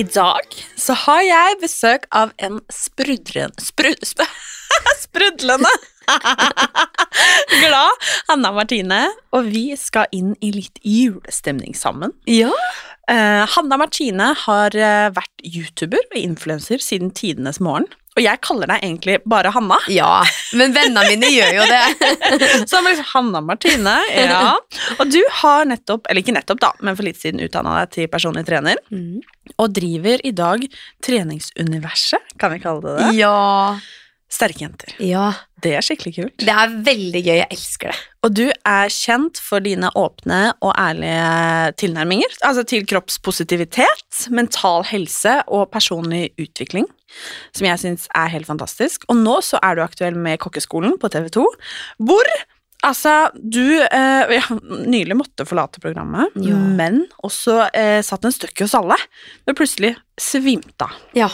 I dag så har jeg besøk av en sprudren... Sprud, sp sprudlende glad Hanna Martine, og vi skal inn i litt julestemning sammen. Ja. Uh, Hanna Martine har eh, vært YouTuber og influenser siden tidenes morgen. Og jeg kaller deg egentlig bare Hanna. Ja, men vennene mine gjør jo det. Så liksom Hanna Martine, ja. Og du har nettopp, eller ikke nettopp da, men for litt siden utdanna deg til personlig trener. Mm. Og driver i dag treningsuniverset, kan vi kalle det det. Ja. Sterke jenter. Ja. Det er skikkelig kult. Det er veldig gøy. Jeg elsker det. Og du er kjent for dine åpne og ærlige tilnærminger altså til kroppspositivitet, mental helse og personlig utvikling, som jeg syns er helt fantastisk. Og nå så er du aktuell med Kokkeskolen på TV 2, hvor Altså, du eh, ja, nylig måtte forlate programmet, Ja. men også eh, satt en støkk i oss alle. Men plutselig svimte av. Ja.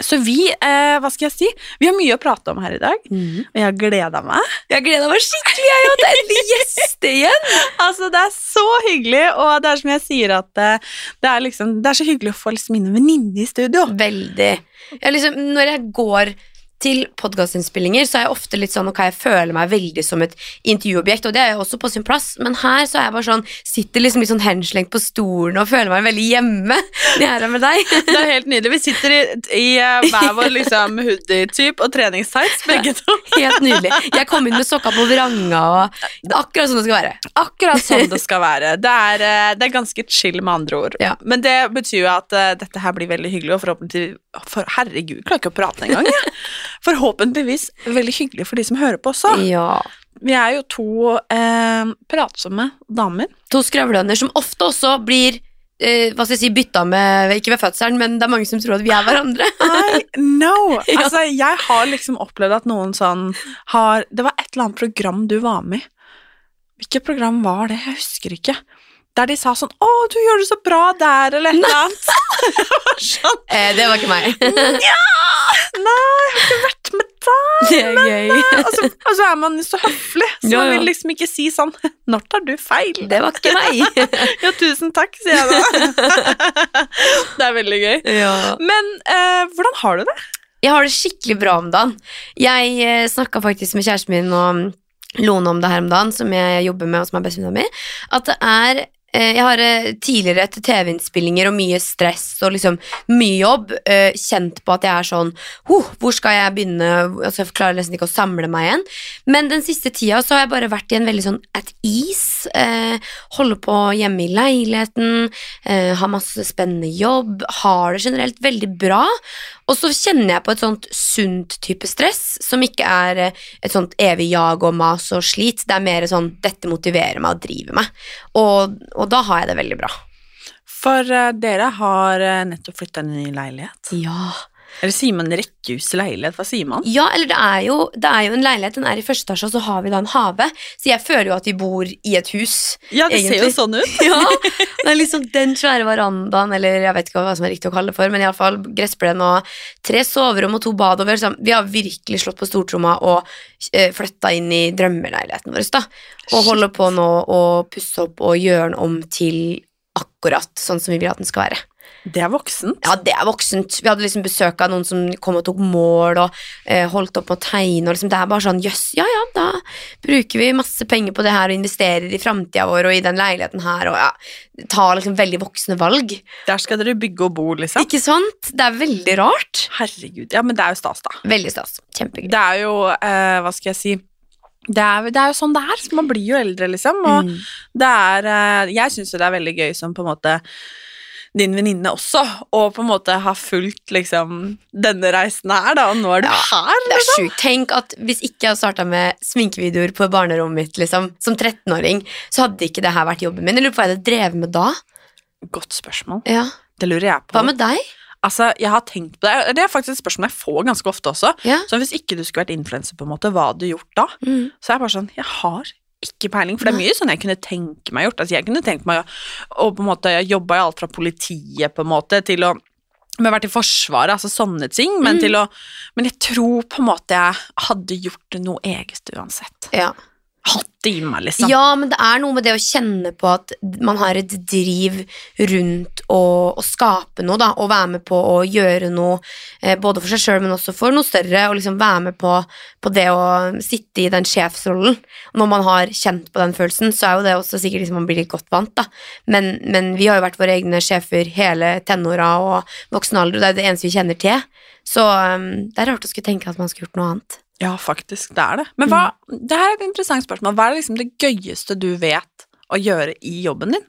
Så vi, eh, hva skal jeg si, vi har mye å prate om her i dag, og jeg har gleda meg. Jeg gleder meg skikkelig jeg, å ta endelig gjest igjen. Altså, det er så hyggelig, og det er som jeg sier at eh, det er liksom, det er så hyggelig å få liksom mine venninner i studio. Veldig. Jeg liksom, når jeg går til podkastinnspillinger, så er jeg ofte litt sånn ok, jeg føler meg veldig som et intervjuobjekt, og det er jo også på sin plass, men her så er jeg bare sånn, sitter liksom litt sånn henslengt på stolen og føler meg veldig hjemme når jeg er her med deg. Det er helt nydelig. Vi sitter i, i eh, hver vår liksom hoodie-type og treningstights, begge to. Helt nydelig. Jeg kom inn med sokka på vranga, og akkurat sånn det skal være. Akkurat sånn det skal være. Det er, eh, det er ganske chill, med andre ord. Ja. Men det betyr jo at eh, dette her blir veldig hyggelig, og forhåpentligvis for, Herregud, jeg klarer ikke å prate engang, jeg. Forhåpentligvis veldig hyggelig for de som hører på også. Ja. Vi er jo to eh, pratsomme damer. To skravlønner som ofte også blir eh, hva skal jeg si, bytta med, ikke ved fødselen, men det er mange som tror at vi er hverandre. I know! Altså, jeg har liksom opplevd at noen sånn har Det var et eller annet program du var med i. Hvilket program var det? Jeg husker ikke. Der de sa sånn 'Å, du gjør det så bra der', eller noe annet. Det var sånn Eh, det var ikke meg. Ja! Nei, jeg har ikke vært med der. Det er gøy. Og så, og så er man så høflig, så Ja, man vil liksom ikke si sånn 'Når tar du feil'. Det var ikke meg. Ja, tusen takk, sier jeg da. Det er veldig gøy. ja. Men eh, hvordan har du det? Jeg har det skikkelig bra om dagen. Jeg eh, snakka faktisk med kjæresten min og Lone om det her om dagen, som jeg jobber med, og som er bestevenninna mi, at det er jeg har eh, tidligere etter TV-innspillinger og mye stress og liksom mye jobb eh, kjent på at jeg er sånn «Huh, Hvor skal jeg begynne? Altså, jeg klarer nesten ikke å samle meg igjen. Men den siste tida så har jeg bare vært i en veldig sånn at ease. Eh, holder på hjemme i leiligheten, eh, har masse spennende jobb, har det generelt veldig bra. Og så kjenner jeg på et sånt sunt type stress, som ikke er eh, et sånt evig jag og mas og slit. Det er mer sånn 'dette motiverer meg og driver meg'. Og, og da har jeg det veldig bra. For eh, dere har eh, nettopp flytta inn i ny leilighet. Ja. Eller sier man rekkehus leilighet? Hva sier man? ja, eller det er, jo, det er jo en leilighet, den er i første etasje, og så har vi da en hage. Så jeg føler jo at vi bor i et hus. Ja, det ser jo sånn ut. ja, det er liksom den svære verandaen, eller jeg vet ikke hva som er riktig å kalle det for, men iallfall gressplen og tre soverom og to bad. Og vi, har liksom, vi har virkelig slått på stortromma og uh, flytta inn i drømmeleiligheten vår. da. Og holder på nå å pusse opp og gjøre den om til akkurat sånn som vi vil at den skal være. Det er voksent. Ja, det er voksent. Vi hadde liksom besøk av noen som kom og tok mål og eh, holdt opp med å tegne. Og liksom, det er bare sånn jøss, ja ja, da bruker vi masse penger på det her og investerer i framtida vår og i den leiligheten her og ja, tar liksom veldig voksne valg. Der skal dere bygge og bo, liksom. Ikke sant? Det er veldig rart. Herregud. Ja, men det er jo stas, da. Veldig stas. Kjempegøy. Det er jo eh, Hva skal jeg si det er, det er jo sånn det er. Man blir jo eldre, liksom. Og Mm. det er eh, Jeg syns jo det er veldig gøy som på en måte din venninne også, og på en måte har fulgt liksom denne reisen her, da, og nå er du Ja, her. Det er sjukt. Tenk at hvis ikke jeg hadde starta med sminkevideoer på barnerommet mitt liksom, som 13-åring, så hadde ikke det her vært jobben min. Jeg lurer på hva jeg hadde drevet med da. Godt spørsmål. Ja. Det lurer jeg på. Hva med deg? Altså, jeg har tenkt på det. Det er faktisk et spørsmål jeg får ganske ofte også. Ja. Så hvis ikke du skulle vært influenser, på en måte, hva hadde du gjort da? Mm. Så er jeg bare sånn Jeg har ikke peiling, for det er mye sånn jeg kunne tenke meg gjort. Altså, jeg kunne tenkt meg å, på en måte jobba i alt fra politiet, på en måte, til å men vært i Forsvaret, altså sånne ting. Men, Mm. å, men jeg tror på en måte jeg hadde gjort noe eget uansett. Ja. Hatt i meg, liksom. Ja, men det er noe med det å kjenne på at man har et driv rundt å, å skape noe, da, og være med på å gjøre noe, eh, både for seg sjøl, men også for noe større, og liksom være med på, på det å sitte i den sjefsrollen. Når man har kjent på den følelsen, så er jo det også sikkert liksom man blir litt godt vant, da. Men, men vi har jo vært våre egne sjefer hele tenåra og voksen alder, og det er det eneste vi kjenner til. Så um, det er rart å skulle tenke at man skulle gjort noe annet. Ja, faktisk, det er det. Men hva, det her er et interessant spørsmål. Hva er liksom det gøyeste du vet å gjøre i jobben din?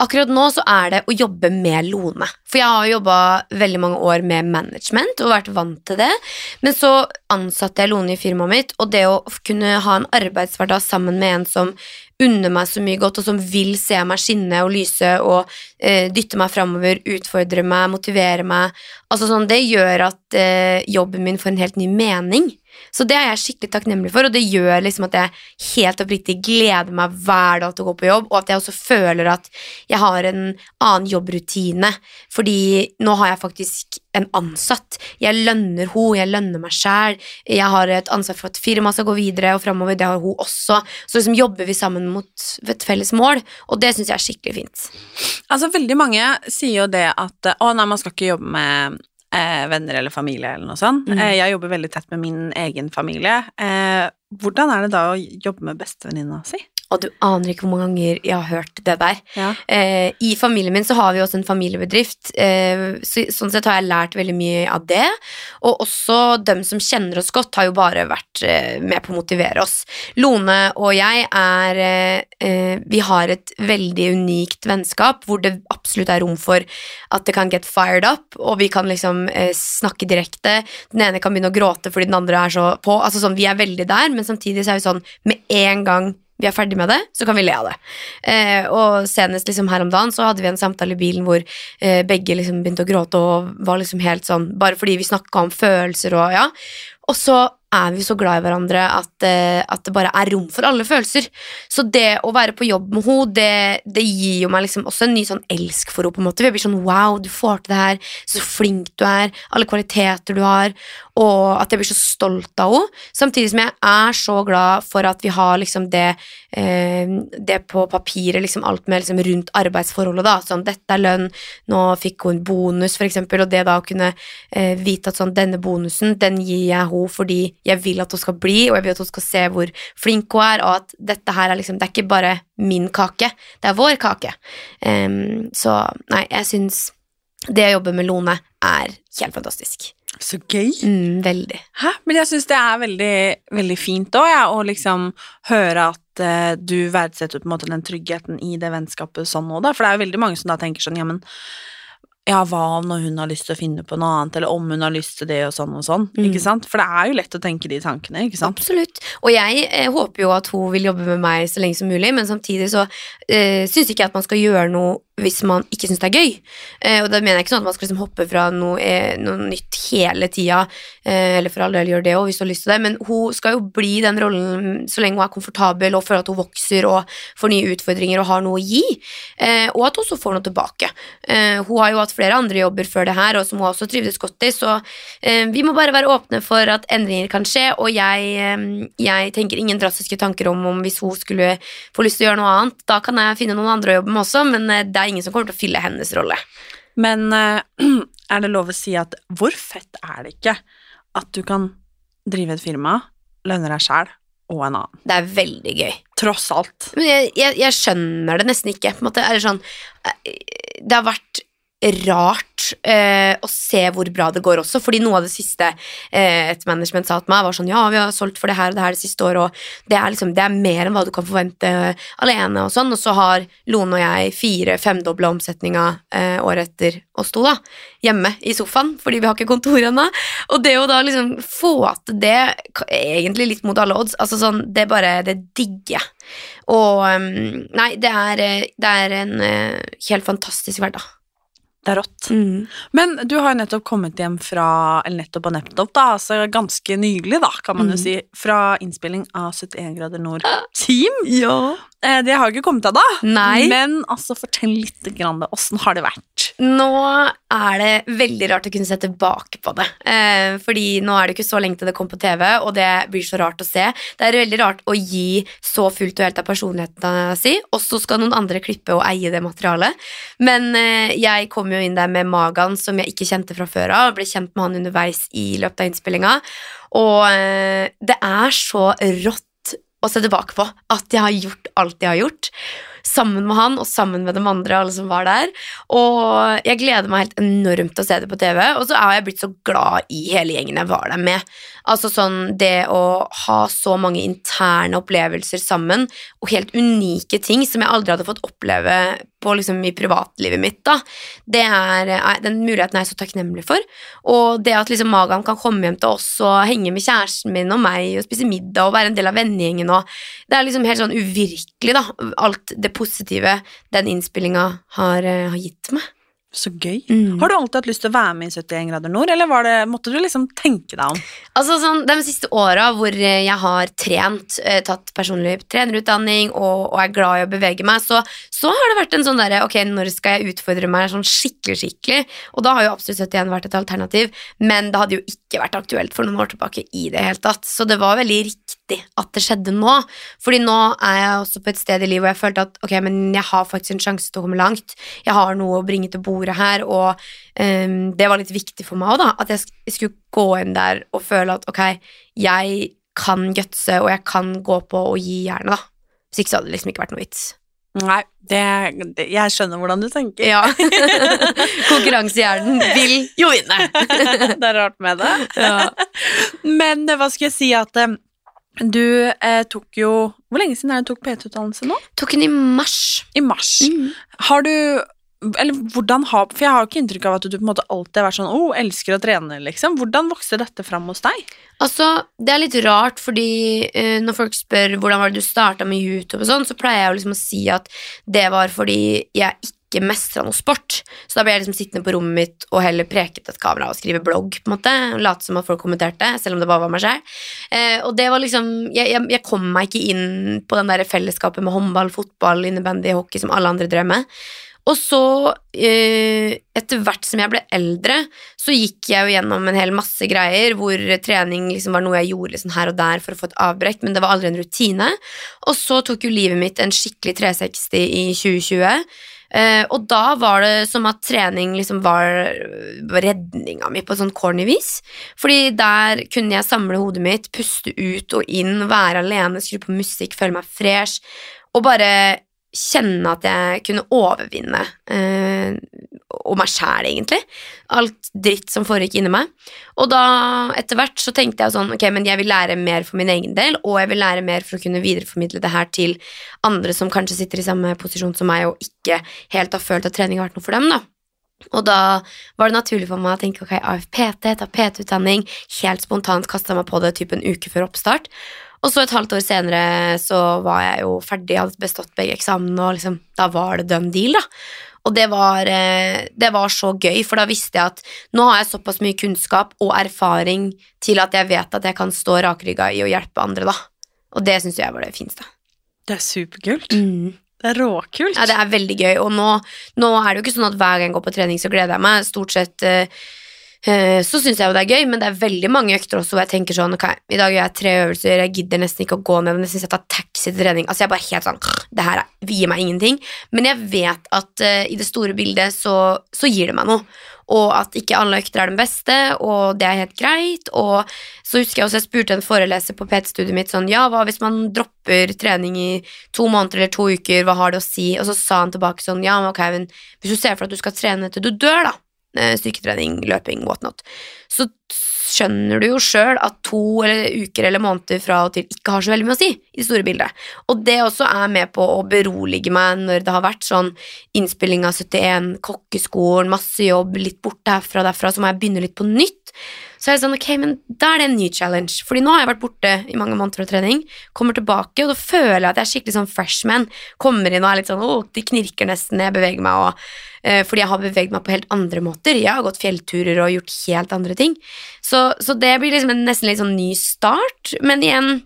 Akkurat nå så er det å jobbe med Lone. For jeg har jobba veldig mange år med management og vært vant til det. Men så ansatte jeg Lone i firmaet mitt, og det å kunne ha en arbeidshverdag sammen med en som unner meg så mye godt, og som vil se meg skinne og lyse og eh, dytte meg framover, utfordre meg, motivere meg Altså sånn, Det gjør at eh, jobben min får en helt ny mening. Så det er jeg skikkelig takknemlig for, og det gjør liksom at jeg helt oppriktig gleder meg hver dag til å gå på jobb, og at jeg også føler at jeg har en annen jobbrutine, fordi nå har jeg faktisk en ansatt. Jeg lønner henne, jeg lønner meg sjæl, jeg har et ansvar for at firmaet skal gå videre og framover, det har hun også. Så liksom jobber vi sammen mot et felles mål, og det syns jeg er skikkelig fint. Altså, veldig mange sier jo det at å nei, man skal ikke jobbe med eh, venner eller familie eller noe sånt. Mm. Eh, jeg jobber veldig tett med min egen familie. Eh, hvordan er det da å jobbe med bestevenninna si? Og du aner ikke hvor mange ganger jeg har hørt det der. Ja. Eh, I familien min så har vi også en familiebedrift, eh, så, sånn sett har jeg lært veldig mye av det. Og også dem som kjenner oss godt, har jo bare vært eh, med på å motivere oss. Lone og jeg er eh, eh, Vi har et veldig unikt vennskap hvor det absolutt er rom for at det kan get fired up, og vi kan liksom eh, snakke direkte. Den ene kan begynne å gråte fordi den andre er så på. Altså sånn, Vi er veldig der, men samtidig så er vi sånn med en gang vi er ferdig med det, så kan vi le av det. Eh, og senest liksom her om dagen så hadde vi en samtale i bilen hvor eh, begge liksom begynte å gråte og var liksom helt sånn Bare fordi vi snakka om følelser og ja. Og så er vi så glad i hverandre at, eh, at det bare er rom for alle følelser. Så det å være på jobb med henne, det, det gir jo meg liksom også en ny sånn elsk for henne. på en måte. Vi blir sånn wow, du får til det her, så flink du er, alle kvaliteter du har, og at jeg blir så stolt av henne. Samtidig som jeg er så glad for at vi har liksom det, eh, det på papiret, liksom alt med liksom rundt arbeidsforholdet. da, sånn Dette er lønn, nå fikk hun bonus, for eksempel, og det da å kunne eh, vite at sånn denne bonusen, den gir jeg henne fordi jeg vil at hun skal bli, og jeg vil at hun skal se hvor flink hun er, og at dette her er liksom, det er ikke bare min kake, det er vår kake. Um, så nei, jeg syns det å jobbe med Lone er helt fantastisk. Så gøy. Mm, veldig. Hæ? Men jeg syns det er veldig, veldig fint òg, ja, å liksom høre at eh, du verdsetter på en måte den tryggheten i det vennskapet sånn nå, da. For det er jo veldig mange som da tenker sånn, ja, men ja, hva om når hun har lyst til å finne på noe annet, eller om hun har lyst til det og sånn og sånn, Mm. ikke sant? For det er jo lett å tenke de tankene, ikke sant? Absolutt. Og jeg eh, håper jo at hun vil jobbe med meg så lenge som mulig, men samtidig så eh, syns ikke jeg at man skal gjøre noe hvis man ikke syns det er gøy. Eh, og da mener jeg ikke sånn at man skal liksom hoppe fra noe, eh, noe nytt hele tida, eh, eller for all del gjøre det òg hvis du har lyst til det, men hun skal jo bli den rollen så lenge hun er komfortabel og føler at hun vokser og får nye utfordringer og har noe å gi, eh, og at hun også får noe tilbake. Eh, hun har jo hatt flere andre jobber før det her, og som hun også trivdes godt i, så eh, vi må bare være åpne for at endringer kan skje, og jeg, jeg tenker ingen drastiske tanker om om hvis hun skulle få lyst til å gjøre noe annet, da kan jeg finne noen andre å jobbe med også, men det er ingen som kommer til å fylle hennes rolle. Men eh, er det lov å si at hvor fett er det ikke at du kan drive et firma, lønne deg sjæl og en annen? Det er veldig gøy. Tross alt. Men jeg, jeg, jeg skjønner det nesten ikke. På en måte. Er det, sånn, eh, det har vært rart eh, å se hvor bra det går også, fordi noe av det siste eh, et management sa til meg, var sånn ja, vi har solgt for det her og det her det siste året, og det er liksom, det er mer enn hva du kan forvente alene, og sånn, og så har Lone og jeg fire-femdobla omsetninga eh, året etter oss to, da, hjemme i sofaen, fordi vi har ikke kontor ennå, og det å da liksom få til det, egentlig litt mot alle odds, altså sånn, det bare, det digger jeg. Og um, nei, det er, eh, det er en eh, helt fantastisk hverdag. Det er rått. Mm. Men du har jo nettopp kommet hjem fra Eller nettopp og nettopp, da, altså ganske nylig, da, kan man jo Mm. si, fra innspilling av 71 grader nord. Team! Ja. Eh, det har jo ikke kommet av, da. Nei. Men altså, fortell litt grann det. Åssen har det vært? Nå er det veldig rart å kunne se tilbake på det. Eh, fordi nå er det ikke så lenge til det kom på TV, og det blir så rart å se. Det er veldig rart å gi så fullt og helt av personligheten sin, og så skal noen andre klippe og eie det materialet. Men eh, jeg kom jo inn der med Magan, som jeg ikke kjente fra før av, og ble kjent med han underveis i løpet av innspillinga. Og eh, det er så rått å se tilbake på at jeg har gjort alt jeg har gjort. Sammen med han og sammen med de andre alle som var der. Og jeg gleder meg helt enormt til å se det på TV. Og så er jeg blitt så glad i hele gjengen jeg var der med. Altså sånn det å ha så mange interne opplevelser sammen, og helt unike ting som jeg aldri hadde fått oppleve på liksom i privatlivet mitt, da. Det er, er, den muligheten er jeg så takknemlig for. Og det at liksom Magan kan komme hjem til oss og henge med kjæresten min og meg og spise middag og være en del av vennegjengen og Det er liksom helt sånn uvirkelig, da. Alt det positive den innspillinga har, eh, har gitt meg. Så gøy. Mm. Har du alltid hatt lyst til å være med i 71 grader nord, eller var det, måtte du liksom tenke deg om? Altså sånn, De siste åra hvor jeg har trent, eh, tatt personlig trenerutdanning og, og er glad i å bevege meg, så, så har det vært en sånn derre Ok, når skal jeg utfordre meg sånn skikkelig, skikkelig? Og da har jo absolutt 71 vært et alternativ, men det hadde jo ikke vært aktuelt for noen år tilbake i det hele tatt. Så det var veldig riktig at det skjedde nå. Fordi nå er jeg også på et sted i livet hvor jeg følte at ok, men jeg har faktisk en sjanse til å komme langt. Jeg har noe å bringe til bordet her, og um, det var litt viktig for meg òg, da. At jeg sk- skulle gå inn der og føle at ok, jeg kan gutse, og jeg kan gå på og gi jernet, da. Hvis ikke så hadde det liksom ikke vært noe vits. Nei, det, det, jeg skjønner hvordan du tenker. Ja. Konkurransehjernen vil jo vinne. det er rart med det. Ja. Men eh, hva skal jeg si at eh, du eh, tok jo Hvor lenge siden er det du tok PT-utdannelse nå? Tok den i mars. I mars. Mm. Har du eller hvordan har, For jeg har ikke inntrykk av at du på en måte alltid har vært sånn oh, elsker å trene, liksom. Hvordan vokste dette fram hos deg? Altså, Det er litt rart, fordi uh, når folk spør hvordan var det du starta med YouTube, og sånn, så pleier jeg jo liksom å si at det var fordi jeg ikke mestra noe sport. Så da ble jeg liksom sittende på rommet mitt og heller preke til et kamera og skrive blogg. på en måte, Late som at folk kommenterte, selv om det bare var meg selv. Eh, og det var liksom, jeg, jeg, jeg kom meg ikke inn på den der fellesskapet med håndball, fotball, innebandy, hockey som alle andre drev med. Og så, eh, etter hvert som jeg ble eldre, så gikk jeg jo gjennom en hel masse greier hvor trening liksom var noe jeg gjorde liksom her og der for å få et avbrekk, men det var aldri en rutine. Og så tok jo livet mitt en skikkelig 360 i 2020. Eh, og da var det som at trening liksom var redninga mi på sånn corny vis. Fordi der kunne jeg samle hodet mitt, puste ut og inn, være alene, skru på musikk, føle meg fresh, og bare kjenne at jeg kunne overvinne eh, og meg sjæl, egentlig. Alt dritt som foregikk inni meg. Og da, etter hvert, så tenkte jeg sånn, ok, men jeg vil lære mer for min egen del, og jeg vil lære mer for å kunne videreformidle det her til andre som kanskje sitter i samme posisjon som meg, og ikke helt har følt at trening har vært noe for dem, da. Og da var det naturlig for meg å tenke ok, AFPT, ta PT-utdanning, helt spontant kasta meg på det typ en uke før oppstart. Og så et halvt år senere så var jeg jo ferdig, hadde bestått begge eksamene, og liksom, da var det done deal, da. Og det var, eh, det var så gøy, for da visste jeg at nå har jeg såpass mye kunnskap og erfaring til at jeg vet at jeg kan stå rakrygga i å hjelpe andre, da. Og det syns jeg var det fineste. Det er superkult. Mm. Det er råkult. Ja, det er veldig gøy, og nå, nå er det jo ikke sånn at hver gang jeg går på trening, så gleder jeg meg. Stort sett Eh, Så syns jeg jo det er gøy, men det er veldig mange økter også hvor jeg tenker sånn Ok, i dag gjør jeg tre øvelser, jeg gidder nesten ikke å gå ned, men jeg tar taxi til trening. Altså jeg er bare helt sånn Det her er- gir meg ingenting. Men jeg vet at uh, i det store bildet så, så gir det meg noe. Og at ikke alle økter er den beste, og det er helt greit. Og så husker jeg også jeg spurte en foreleser på PT-studiet mitt sånn Ja, hva hvis man dropper trening i to måneder eller to uker, hva har det å si? Og så sa han tilbake sånn Ja, men ok, men hvis du ser for deg at du skal trene til du dør, da eh, styrketrening, løping, whatnot, så skjønner du jo sjøl at to eller uker eller måneder fra og til ikke har så veldig mye å si i det store bildet. Og det også er med på å berolige meg når det har vært sånn innspilling av 71, kokkeskolen, masse jobb, litt borte herfra og derfra, så må jeg begynne litt på nytt. Så er det sånn, ok, men da er det en ny challenge. Fordi nå har jeg vært borte i mange måneder og trening, kommer tilbake, og da føler jeg at jeg er skikkelig sånn freshman. Kommer inn og er litt sånn, åh, de knirker nesten når jeg beveger meg, og, eh, fordi jeg har beveget meg på helt andre måter. Jeg har gått fjellturer og gjort helt andre ting. Så, så det blir liksom en nesten litt sånn ny start, men igjen,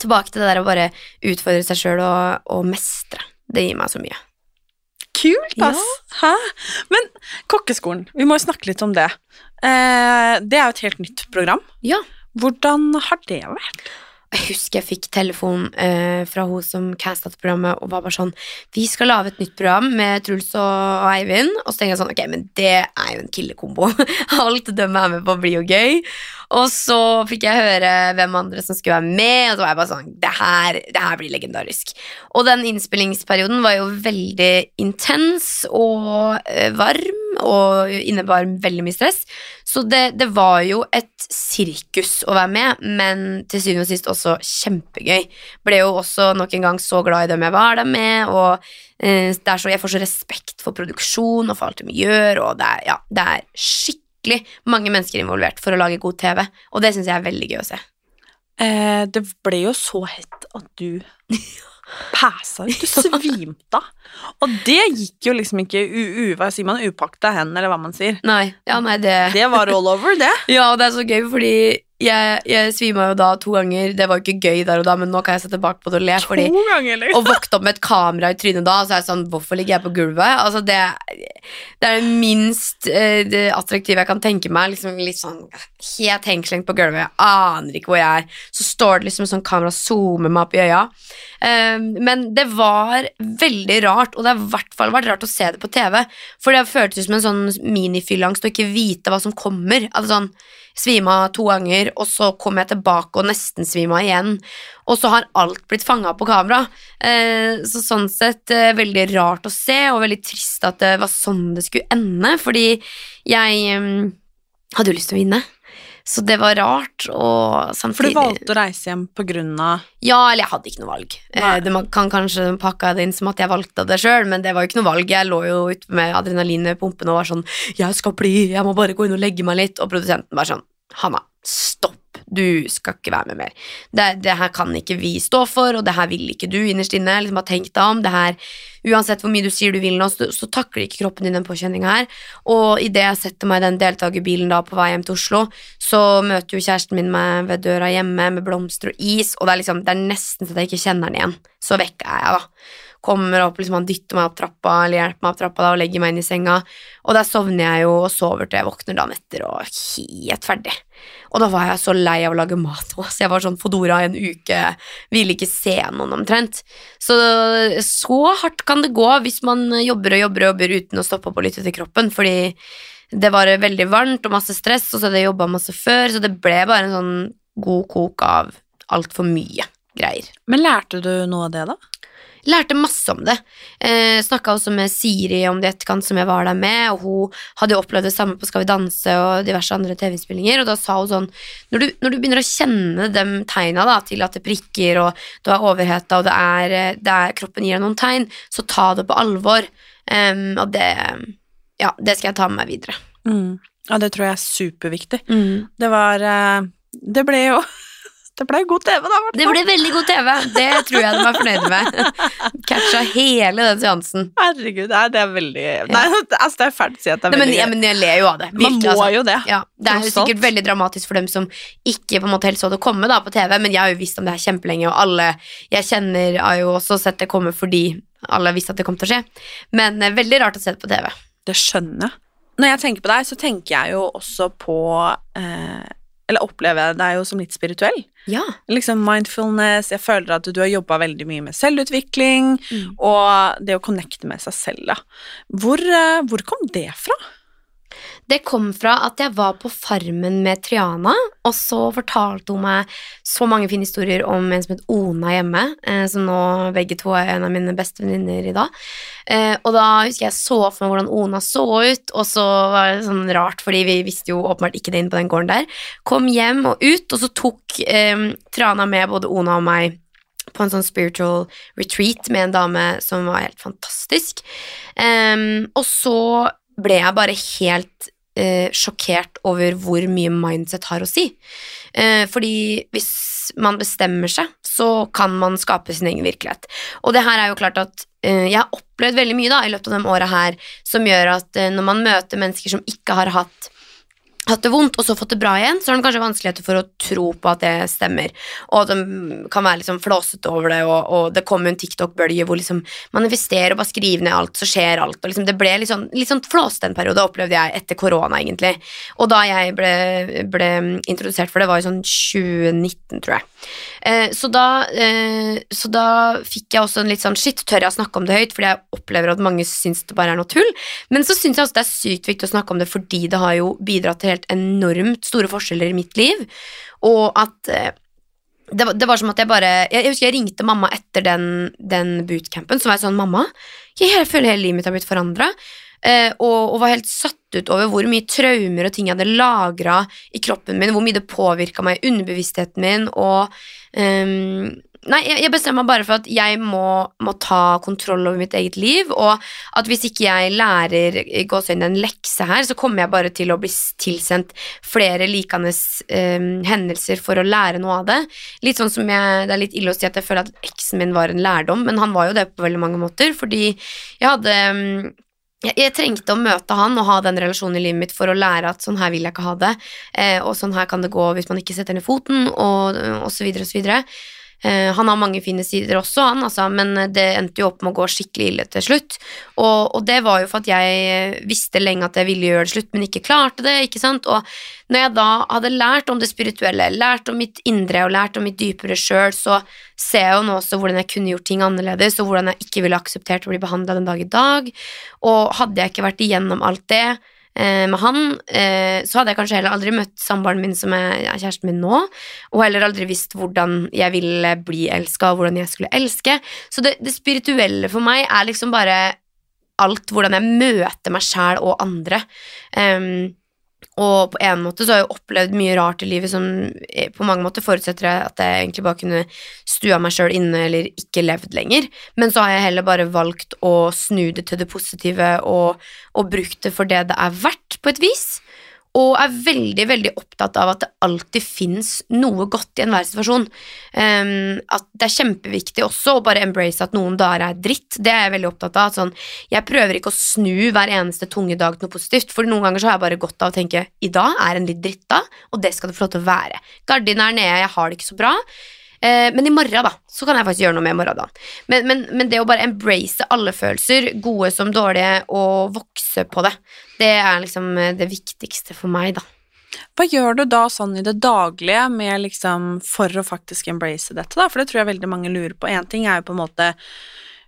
tilbake til det der å bare utfordre seg sjøl og, og mestre. Det gir meg så mye. Kult, ass! Hæ? Men kokkeskolen, vi må jo snakke litt om det. Eh, det er jo et helt nytt program. Ja. Hvordan har det vært? Jeg husker jeg fikk telefon eh, fra hun som castet programmet og var bare sånn Vi skal lage et nytt program med Truls og Eivind. Og så tenkte jeg sånn Ok, men det er jo en killekombo. Alt de er med på, blir jo gøy. Og så fikk jeg høre hvem andre som skulle være med, og så var jeg bare sånn Det her, det her blir legendarisk. Og den innspillingsperioden var jo veldig intens og eh, varm og innebar veldig mye stress. Så det, det var jo et sirkus å være med, men til syvende og sist også kjempegøy. Ble jo også nok en gang så glad i dem jeg var der med, og eh, så, jeg får så respekt for produksjon og for alt de gjør, og det er, ja, det er skikkelig mange mennesker involvert for å lage god TV, og det syns jeg er veldig gøy å se. Eh, det ble jo så hett at du pæsa ut. Du svimte av. Og det gikk jo liksom ikke u, u, hva sier man, upakta hen, eller hva man sier. Nei, ja, nei, det Det var all over, det. Ja, og det er så gøy, fordi jeg, jeg svima jo da to ganger. Det var jo ikke gøy der og da, men nå kan jeg se tilbake på det og le. Fordi, ganger, liksom. og våkne opp med et kamera i trynet da, og så er jeg sånn Hvorfor ligger jeg på gulvet? Altså, det, det er det minst eh, det attraktive jeg kan tenke meg. Liksom litt sånn helt hengslengt på gulvet. Jeg aner ikke hvor jeg er. Så står det liksom sånn kamera zoomer meg opp i øya. Um, men det var veldig rart, og det har i hvert fall vært rart å se det på TV. For det føltes som en sånn minifyllangst å ikke vite hva som kommer. Altså sånn Svima to ganger, og så kom jeg tilbake og nesten svima igjen. Og så har alt blitt fanga på kamera. Eh, så sånn sett eh, veldig rart å se, og veldig trist at det var sånn det skulle ende, fordi jeg eh, hadde jo lyst til å vinne. Så det var rart, og samtidig For du valgte å reise hjem på grunn av ja, eller jeg hadde ikke noe valg. Nei. Eh, det man kan kanskje pakke det inn som at jeg valgte det sjøl, men det var jo ikke noe valg. Jeg lå jo ute med adrenalinet i pumpene og var sånn 'Jeg skal bli, jeg må bare gå inn og legge meg litt.' Og produsenten var sånn 'Hanna, stopp. Du skal ikke være med mer. Det, det her kan ikke vi stå for, og det her vil ikke du innerst inne. Liksom har tenkt deg om. Det her, uansett hvor mye du sier du vil nå, så, så takler ikke kroppen din den påkjenninga her. Og idet jeg setter meg i den deltakerbilen da på vei hjem til Oslo, så møter jo kjæresten min meg ved døra hjemme med blomster og is, og det er liksom, det er nesten så jeg ikke kjenner den igjen. Så vekk er jeg, da kommer opp, liksom han dytter meg opp trappa eller hjelper meg opp trappa da, og legger meg inn i senga. Og der sovner jeg jo og sover til jeg våkner dagen etter og helt ferdig. Og da var jeg så lei av å lage mat òg, jeg var sånn Fodora i en uke, ville ikke se noen omtrent. Så så hardt kan det gå hvis man jobber og jobber og jobber uten å stoppe opp og lytte til kroppen, fordi det var veldig varmt og masse stress, og så hadde jeg jobba masse før, så det ble bare en sånn god kok av altfor mye greier. Men lærte du noe av det, da? Lærte masse om det. Eh, Snakka også med Siri om det i etterkant som jeg var der med, og hun hadde jo opplevd det samme på Skal vi danse og diverse andre TV-innspillinger, og da sa hun sånn Når du, når du begynner å kjenne de tegna da, til at det prikker, og du er overheta, og det er, eh, det er, kroppen gir deg noen tegn, så ta det på alvor. Um, og det Ja, det skal jeg ta med meg videre. Mm. Ja, det tror jeg er superviktig. Det var eh, Det ble jo Det ble god TV, da. Det ble veldig god TV. Det tror jeg de er fornøyde med. Catcha hele den seansen. Herregud, nei, det er veldig Nei, altså, det er fælt å si at det er Nei, men, veldig ja, men jeg ler jo av det. Man må altså. jo det. Ja, det er jo sikkert veldig dramatisk for dem som ikke på en måte helt så det komme da på TV, men jeg har jo visst om det her kjempelenge, og alle jeg kjenner har jo også sett det komme fordi alle visste at det kom til å skje. Men eh, veldig rart å se det på TV. Det skjønner jeg. når jeg tenker på deg, så tenker jeg jo også på eh, Eller opplever jeg deg jo som litt spirituell. Ja. Liksom mindfulness, jeg føler at du har jobba veldig mye med selvutvikling, og det å connecte med seg selv, da. Hvor, eh, hvor kom det fra? Det kom fra at jeg var på Farmen med Triana, og så fortalte hun meg så mange fine historier om en som het Ona hjemme, eh, som nå begge to er en av mine beste venninner i dag. Eh, og da husker jeg så for meg hvordan Ona så ut, og så var det sånn rart, fordi vi visste jo åpenbart ikke det inne på den gården der. Kom hjem og ut, og så tok eh, Triana med både Ona og meg på en sånn spiritual retreat med en dame som var helt fantastisk. Um, og så ble jeg bare helt eh, sjokkert over hvor mye mindset har å si. Eh, fordi hvis man bestemmer seg, så kan man skape sin egen virkelighet. Og det her er jo klart at eh, jeg har opplevd veldig mye da, i løpet av de åra her som gjør at eh, når man møter mennesker som ikke har hatt hatt det vondt og så fått det bra igjen, så har de kanskje vanskeligheter for å tro på at det stemmer. Og de kan være liksom flåsete over det, og, og det kommer en TikTok-bølge hvor liksom manifesterer og bare skriver ned alt, så skjer alt. Og liksom det ble litt sånn, litt sånn flåsete en periode, opplevde jeg etter korona, egentlig. Og da jeg ble, ble introdusert for det, var i sånn 2019, tror jeg. Eh, så, da, eh, så da fikk jeg også en litt sånn shit, tør jeg å snakke om det høyt, fordi jeg opplever at mange syns det bare er noe tull. Men så syns jeg også det er sykt viktig å snakke om det fordi det har jo bidratt til helt enormt store forskjeller i mitt liv, og at eh, det, var- det var som at jeg bare Jeg, jeg husker jeg ringte mamma etter den, den bootcampen, så var jeg sånn Mamma, jeg, føler hele livet mitt har blitt forandra. Eh, og, og var helt satt ut over hvor mye traumer og ting jeg hadde lagra i kroppen min, hvor mye det påvirka meg i underbevisstheten min, og ehm, Nei, jeg, bestemmer meg bare for at jeg må, må ta kontroll over mitt eget liv, og at hvis ikke jeg lærer i en lekse her, så kommer jeg bare til å bli tilsendt flere likende ehm, hendelser for å lære noe av det. Litt sånn som jeg, Det er litt ille å si at jeg føler at eksen min var en lærdom, men han var jo det på veldig mange måter, fordi jeg hadde ehm, jeg, trengte å møte han og ha den relasjonen i livet mitt for å lære at sånn her vil jeg ikke ha det, eh, og sånn her kan det gå hvis man ikke setter ned foten, og, så videre og så videre. Han har mange fine sider også, han, altså, men det endte jo opp med å gå skikkelig ille til slutt. Og, og det var jo for at jeg visste lenge at jeg ville gjøre det slutt, men ikke klarte det. ikke sant? Og når jeg da hadde lært om det spirituelle, lært om mitt indre og lært om mitt dypere sjøl, så ser jeg jo nå også hvordan jeg kunne gjort ting annerledes, og hvordan jeg ikke ville akseptert å bli behandla den dag i dag. Og hadde jeg ikke vært igjennom alt det eh, med han, eh, så hadde jeg kanskje heller aldri møtt samboeren min som er kjæresten min nå, og heller aldri visst hvordan jeg ville bli elska, og hvordan jeg skulle elske. Så det, det spirituelle for meg er liksom bare alt hvordan jeg møter meg sjæl og andre. Em, og på en måte så har jeg opplevd mye rart i livet som eh, på mange måter forutsetter at jeg egentlig bare kunne stua meg sjøl inne eller ikke levd lenger. Men så har jeg heller bare valgt å snu det til det positive og, og brukt det for det det er verdt, på et vis. Og er veldig veldig opptatt av at det alltid fins noe godt i enhver situasjon. Um, at det er kjempeviktig også å bare embrace at noen dager er dritt. Det er jeg veldig opptatt av. Sånn, jeg prøver ikke å snu hver eneste tunge dag til noe positivt, for noen ganger så har jeg bare godt av å tenke i dag er en litt drittdag, og det skal det få lov til å være. Gardinen er nede, jeg har det ikke så bra. Eh, Men i morgen, da, så kan jeg faktisk gjøre noe med morgendagen. Men, men, men det å bare embrace alle følelser, gode som dårlige, og vokse på det, det er liksom eh, det viktigste for meg, da. Hva gjør du da sånn i det daglige med liksom for å faktisk embrace dette, da? For det tror jeg veldig mange lurer på. Én ting er jo på en måte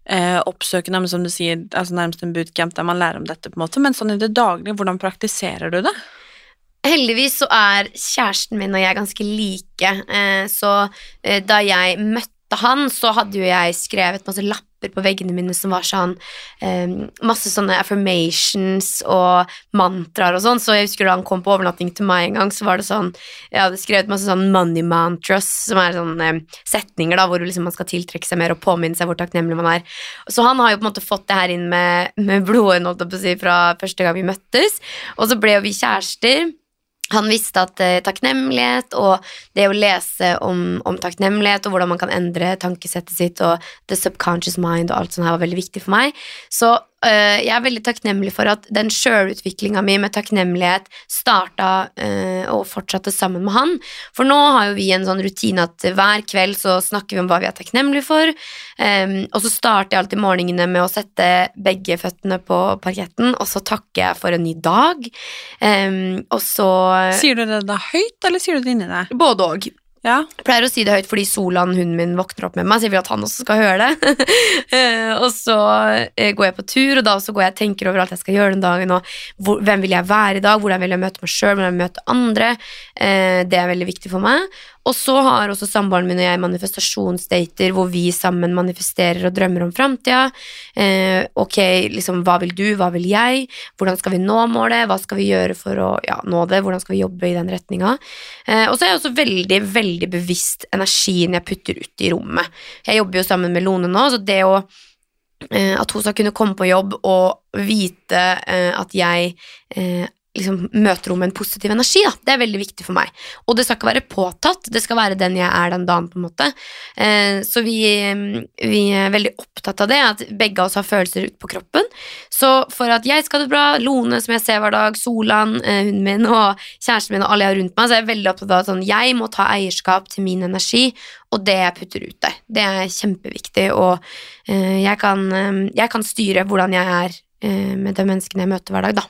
eh, oppsøkende, men som du sier, altså nærmest en bootcamp der man lærer om dette, på en måte, men sånn i det daglige, hvordan praktiserer du det? Heldigvis så er kjæresten min og jeg ganske like, eh, så eh, da jeg møtte han, så hadde jo jeg skrevet masse lapper på veggene mine som var sånn eh, Masse sånne affirmations og mantraer og sånn, så jeg husker da han kom på overnatting til meg en gang, så var det sånn Jeg hadde skrevet masse sånn money mantras, som er sånne eh, setninger da hvor liksom man skal tiltrekke seg mer og påminne seg hvor takknemlig man er. Så han har jo på en måte fått det her inn med, med blodet, holdt jeg på å si, fra første gang vi møttes, og så ble jo vi kjærester. Han visste at eh, takknemlighet og det å lese om, om takknemlighet og hvordan man kan endre tankesettet sitt og the subconscious mind og alt sånt her var veldig viktig for meg. Så øh, jeg er veldig takknemlig for at den sjølutviklinga mi med takknemlighet starta øh, og fortsatte sammen med han. For nå har jo vi en sånn rutine at hver kveld så snakker vi om hva vi er takknemlige for. Um, og så starter jeg alltid morgenene med å sette begge føttene på parketten, og så takker jeg for en ny dag. Um, og så Sier du det da høyt, eller sier du det inni deg? Både òg. Ja. Jeg pleier å si det høyt fordi Solan, hunden min, våkner opp med meg, så jeg vil at han også skal høre det. Eh, og så eh, går jeg på tur, og da også går jeg og tenker over alt jeg skal gjøre den dagen, og hvor, hvem vil jeg være i dag, hvordan vil jeg møte meg sjøl, hvordan vil jeg møte andre. Eh, det er veldig viktig for meg. Og så har også samboeren min og jeg manifestasjonsdater hvor vi sammen manifesterer og drømmer om framtida. Eh, ok, liksom, hva vil du, hva vil jeg? Hvordan skal vi nå målet? Hva skal vi gjøre for å ja, nå det? Hvordan skal vi jobbe i den retninga? Eh, og så er jeg også veldig, veldig bevisst energien jeg putter ut i rommet. Jeg jobber jo sammen med Lone nå, så det å eh, at hun skal kunne komme på jobb og vite eh, at jeg eh, liksom møter henne med en positiv energi. Da. Det er veldig viktig for meg. Og det skal ikke være påtatt, det skal være den jeg er den dagen. på en måte. Eh, så vi, vi er veldig opptatt av det, at begge av oss har følelser ute på kroppen. Så for at jeg skal ha det bra, Lone som jeg ser hver dag, Solan, eh, hunden min og kjæresten min og alle jeg har rundt meg, så er jeg veldig opptatt av at sånn, jeg må ta eierskap til min energi og det jeg putter ut der. Det er kjempeviktig, og eh, jeg, kan, eh, jeg kan styre hvordan jeg er eh, med de menneskene jeg møter hver dag, da.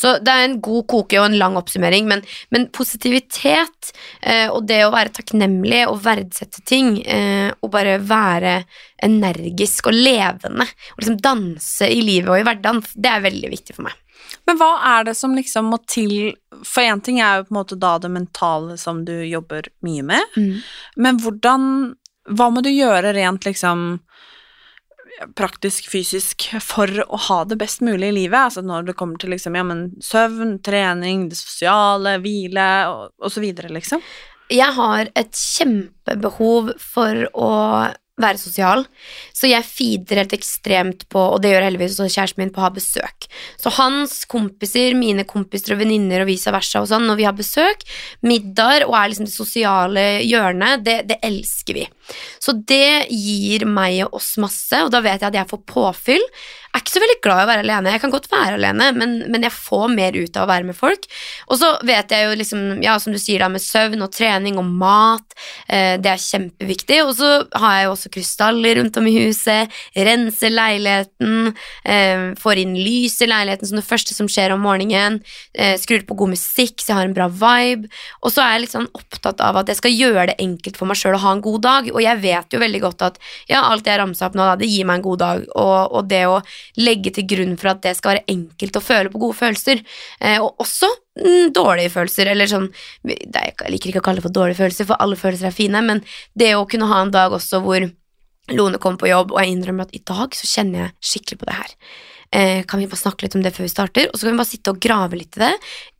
Så det er en god koke og en lang oppsummering, men, men positivitet eh, og det å være takknemlig og verdsette ting eh, og bare være energisk og levende og liksom danse i livet og i hverdagen, det er veldig viktig for meg. Men hva er det som liksom må til? For én ting er jo på en måte da det mentale som du jobber mye med, men hvordan Hva må du gjøre rent liksom praktisk, fysisk, for å ha det best mulig i livet? Altså når det kommer til liksom, ja, men søvn, trening, det sosiale, hvile og, og så videre, liksom. Jeg har et kjempebehov for å være sosial, så jeg feeder helt ekstremt på, og det gjør heldigvis også kjæresten min, på å ha besøk. Så hans kompiser, mine kompiser og venninner og vice versa og sånn, når vi har besøk, middager og er liksom det sosiale hjørnet, det, det elsker vi. Så det gir meg og oss masse, og da vet jeg at jeg får påfyll. Jeg er ikke så veldig glad i å være alene. Jeg kan godt være alene, men, men jeg får mer ut av å være med folk. Og så vet jeg jo liksom, ja, som du sier da, med søvn og trening og mat, eh, det er kjempeviktig. Og så har jeg jo også krystaller rundt om i huset, renser leiligheten, eh, får inn lys i leiligheten som det første som skjer om morgenen, eh, skrur på god musikk så jeg har en bra vibe. Og så er jeg litt sånn opptatt av at jeg skal gjøre det enkelt for meg sjøl å ha en god dag, og jeg vet jo veldig godt at ja, alt jeg ramsa opp nå, da, det gir meg en god dag, og, og det å legge til grunn for at det skal være enkelt å føle på gode følelser, eh, og også mm, dårlige følelser, eller sånn Jeg liker ikke å kalle det for dårlige følelser, for alle følelser er fine, men det å kunne ha en dag også hvor Lone kommer på jobb, og jeg innrømmer at i dag så kjenner jeg skikkelig på det her. Eh, kan vi bare snakke litt om det før vi starter? Og så kan vi bare sitte og grave litt i det.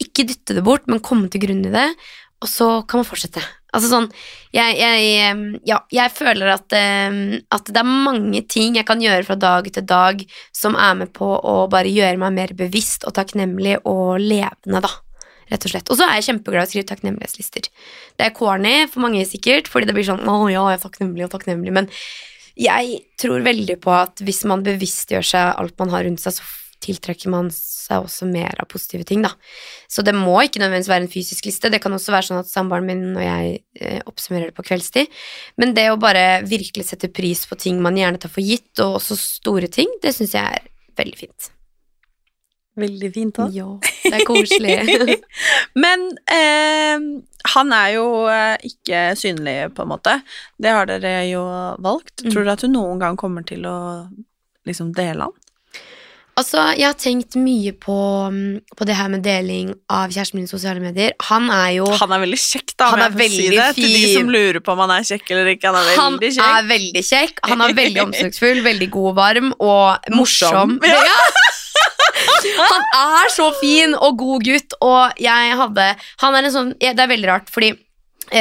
Ikke dytte det bort, men komme til grunn i det, og så kan man fortsette. Altså sånn, jeg, jeg, ja, jeg føler at, at det er mange ting jeg kan gjøre fra dag til dag som er med på å bare gjøre meg mer bevisst og takknemlig og levende, da. Rett og slett. Og så er jeg kjempeglad i å skrive takknemlighetslister. Det er corny for mange sikkert, fordi det blir sånn 'Å ja, jeg er takknemlig og takknemlig', men jeg tror veldig på at hvis man bevisstgjør seg alt man har rundt seg, så tiltrekker man seg også mer av positive ting, da. Så det må ikke nødvendigvis være en fysisk liste. Det kan også være sånn at samboeren min og jeg eh, oppsummerer det på kveldstid. Men det å bare virkelig sette pris på ting man gjerne tar for gitt, og også store ting, det syns jeg er veldig fint. Veldig fint òg. Ja, det er koselig. Men eh, han er jo eh, ikke synlig, på en måte. Det har dere jo valgt. Mm. Tror du at du noen gang kommer til å liksom dele han? Altså, jeg har tenkt mye på, mm, på det her med deling av kjæresten min i sosiale medier. Han er jo Han er veldig kjekk, da. Han er får si veldig fin. Til de som lurer på om han er kjekk eller ikke. Han er Han veldig kjekk. er veldig kjekk. Han er veldig omsorgsfull, veldig god og varm og morsom. Morsom. Ja. Ja. Han er så fin og god gutt, og jeg hadde Han er en sånn Det er veldig rart, fordi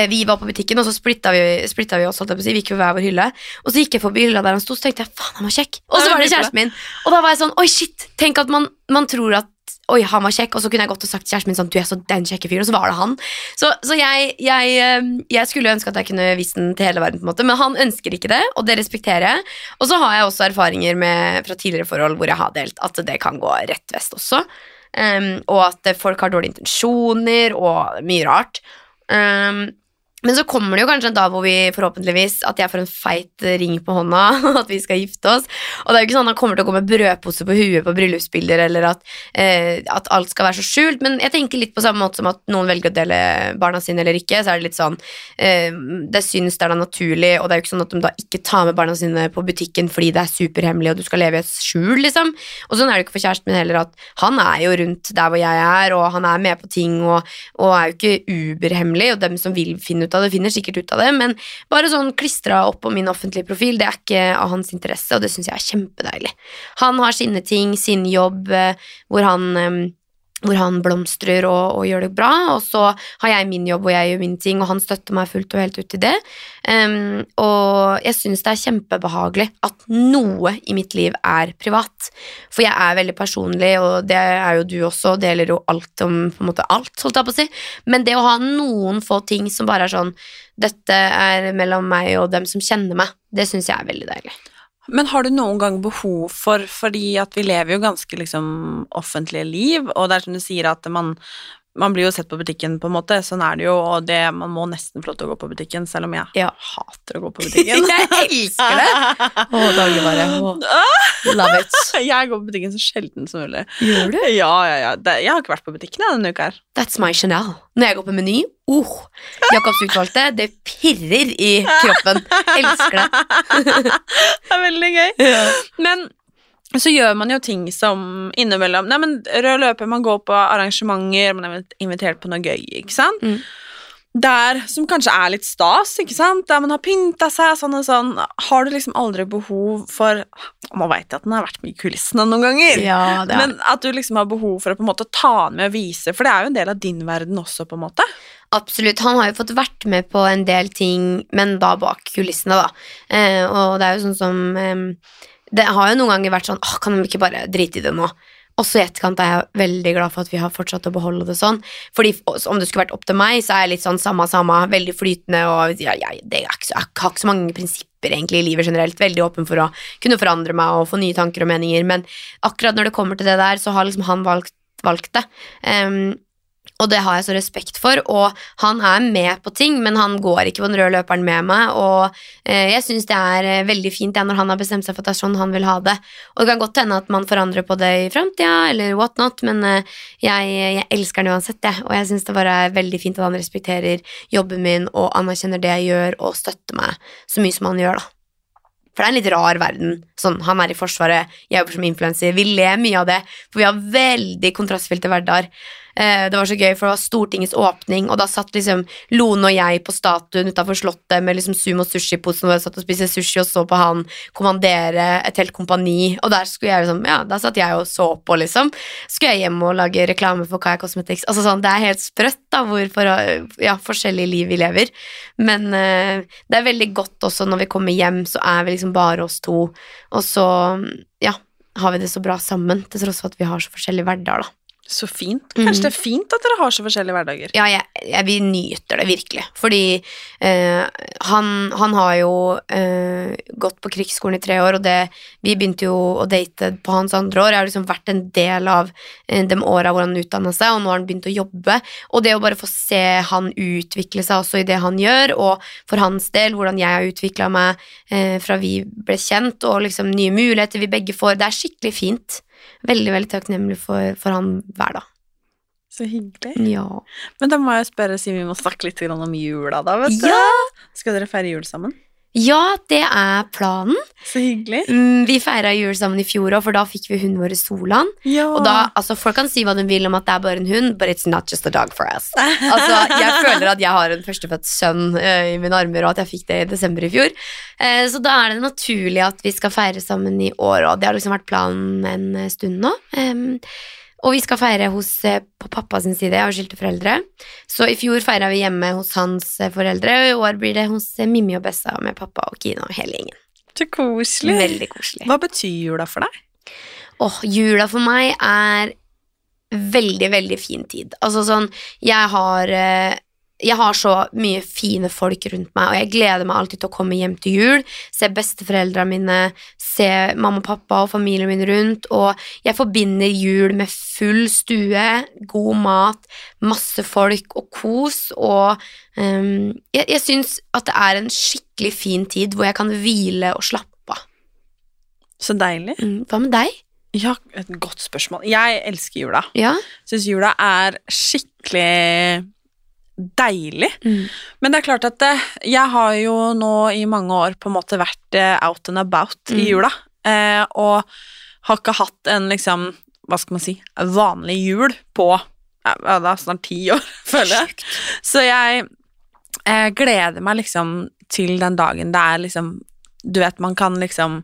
vi var på butikken, og så splitta vi, splitta vi oss. på. Vi gikk ved hver vår hylle. Og så gikk jeg forbi hylla der han sto, så tenkte jeg faen, han var kjekk. Og så var det kjæresten min. Og da var jeg sånn oi, shit. Tenk at man, man tror at Oi, han var kjekk, og så kunne jeg gått og sagt til kjæresten min sånn Du er så den kjekke fyren, og så var det han. Så, så jeg, jeg, eh, jeg skulle ønske at jeg kunne vist den til hele verden, på en måte men han ønsker ikke det, og det respekterer jeg. Og så har jeg også erfaringer med, fra tidligere forhold hvor jeg har delt at det kan gå rett vest også. Um, og at folk har dårlige intensjoner og mye rart. Um, men så kommer det jo kanskje en dag hvor vi forhåpentligvis at jeg får en feit ring på hånda, at vi skal gifte oss. Og det er jo ikke sånn at han kommer til å gå med brødpose på huet på bryllupsbilder, eller at, eh, at alt skal være så skjult. Men jeg tenker litt på samme måte som at noen velger å dele barna sine eller ikke. Så er det litt sånn eh, Det syns det er da naturlig, og det er jo ikke sånn at de da ikke tar med barna sine på butikken fordi det er superhemmelig og du skal leve i et skjul, liksom. Og sånn er det ikke for kjæresten min heller, at han er jo rundt der hvor jeg er, og han er med på ting og, og er jo ikke uberhemmelig, og dem som vil finne ut av det, finner sikkert ut av det, men bare sånn klistra opp på min offentlige profil, det er ikke av hans interesse, og det syns jeg er kjempedeilig. Han har sine ting, sin jobb, eh, hvor han eh, hvor han blomstrer og, og, gjør det bra, og så har jeg min jobb og jeg gjør min ting, og han støtter meg fullt og helt ut i det. Um, og jeg syns det er kjempebehagelig at noe i mitt liv er privat. For jeg er veldig personlig, og det er jo du også, deler jo alt om på en måte alt, holdt jeg på å si. Men det å ha noen få ting som bare er sånn Dette er mellom meg og dem som kjenner meg, det syns jeg er veldig deilig. Men har du noen gang behov for Fordi at vi lever jo ganske liksom offentlige liv, og det er som du sier at man man blir jo sett på butikken, på en måte. Sånn er det jo, og det, man må nesten få lov til å gå på butikken, selv om jeg Ja. hater å gå på butikken. jeg elsker det! Å, dagligvare. Love it. jeg går på butikken så sjelden som mulig. Gjør du? Ja, ja, ja. Det, jeg har ikke vært på butikken denne uka her. That's my Chanel. Når jeg går på Meny, oh, Jacobs utvalgte, det pirrer i kroppen. Elsker det. Det er veldig gøy. Men så gjør man jo ting som innimellom Nei, men rød løper, man går på arrangementer, man er invitert på noe gøy, ikke sant? Mm. Der som kanskje er litt stas, ikke sant? Der man har pynta seg sånn og sånn. Har du liksom aldri behov for Nå veit jeg at den har vært med i kulissene noen ganger. Ja, det er Men at du liksom har behov for å på en måte ta den med og vise, for det er jo en del av din verden også, på en måte. Absolutt. Han har jo fått vært med på en del ting, men da bak kulissene, da. Eh, og det er jo sånn som eh, Det har jo noen ganger vært sånn kan de ikke bare drite i det nå? Og så i etterkant er jeg veldig glad for at vi har fortsatt å beholde det sånn. Fordi om det skulle vært opp til meg, så er jeg litt sånn samme, samme, veldig flytende og ja, jeg, det er ikke så, jeg har ikke så mange prinsipper egentlig i livet generelt. Veldig åpen for å kunne forandre meg og få nye tanker og meninger. Men akkurat når det kommer til det der, så har liksom han valgt, valgt det. Em, og det har jeg så respekt for, og han er med på ting, men han går ikke på den røde løperen med meg, og eh, jeg syns det er eh, veldig fint ja, når han har bestemt seg for at det er sånn han vil ha det. Og det kan godt hende at man forandrer på det i framtida, eller what not, men eh, jeg, jeg elsker han uansett, jeg, og jeg syns det bare er veldig fint at han respekterer jobben min og anerkjenner det jeg gjør, og støtter meg så mye som han gjør, da. For det er en litt rar verden. Sånn, han er i Forsvaret, jeg jobber som influenser. Vi ler mye av det, for vi har veldig kontrastfylte hverdager. Eh, det var så gøy, for det var Stortingets åpning, og da satt liksom Lone og jeg på statuen utafor Slottet med liksom sumo sushi-posen hvor jeg satt og spiste sushi og så på han kommandere et helt kompani, og der skulle jeg liksom Ja, da satt jeg og så på, liksom. Skulle jeg hjem og lage reklame for Kaya Cosmetics. Altså sånn, Det er helt sprøtt, da, hvor ja, forskjellige liv vi lever. Men uh, det er veldig godt også når vi kommer hjem, så er vi liksom bare oss to, og så, ja, har vi det så bra sammen, til tross for at vi har så forskjellige hverdager, da. Så fint. Kanskje det er fint at dere har så forskjellige hverdager. Ja, jeg, jeg, vi nyter det virkelig. Fordi eh, han, han har jo eh, gått på krigsskolen i tre år, og det, vi begynte jo å date på hans andre år. Jeg har liksom vært en del av eh, de åra hvor han utdanna seg, og nå har han begynt å jobbe. Og det å bare få se han utvikle seg også i det han gjør, og for hans del hvordan jeg har utvikla meg eh, fra vi ble kjent, og liksom nye muligheter vi begge får, det er skikkelig fint. Veldig, veldig takknemlig for, for han hver dag. Så hyggelig. Ja. Men da må jeg spørre, siden vi må snakke litt om jula, da, vet du. Ja! Skal dere feire jul sammen? Ja, det er planen. Så hyggelig. Mm, vi feira jul sammen i fjor òg, for da fikk vi hunden vår Solan. Ja. Og da, altså Folk kan si hva de vil om at det er bare en hund, but it's not just a dog for us. Altså, Jeg føler at jeg har en førstefødt sønn uh, i mine armer, og at jeg fikk det i desember i fjor. Uh, så da er det naturlig at vi skal feire sammen i år, og det har liksom vært planen en stund nå. Em, og vi skal feire hos, eh, på pappa sin side, jeg har skilte foreldre. Så i fjor feira vi hjemme hos hans eh, foreldre, og i år blir det hos eh, Mimmi og Bessa med pappa og Kina og hele gjengen. Så koselig. Veldig koselig. Hva betyr jula for deg? Åh, jula for meg er veldig, veldig fin tid. Altså sånn, jeg har eh, jeg har så mye fine folk rundt meg, og jeg gleder meg alltid til å komme hjem til jul, se besteforeldrene mine, se mamma og pappa og familien min rundt, og jeg forbinder jul med full stue, god mat, masse folk og kos, og um, jeg, jeg syns at det er en skikkelig fin tid hvor jeg kan hvile og slappe av. Så deilig. Mm, Hva med deg? Ja, et godt spørsmål. Jeg elsker jula. Ja? Syns jula er skikkelig deilig. Mm. Men det er klart at eh, jeg har jo nå i mange år på en måte vært eh, out and about Mm. i jula, eh, og har ikke hatt en liksom, hva skal man si, vanlig jul på ja, det er snart ti år, føler jeg. Så jeg jeg gleder meg liksom til den dagen det er liksom Du vet, man kan liksom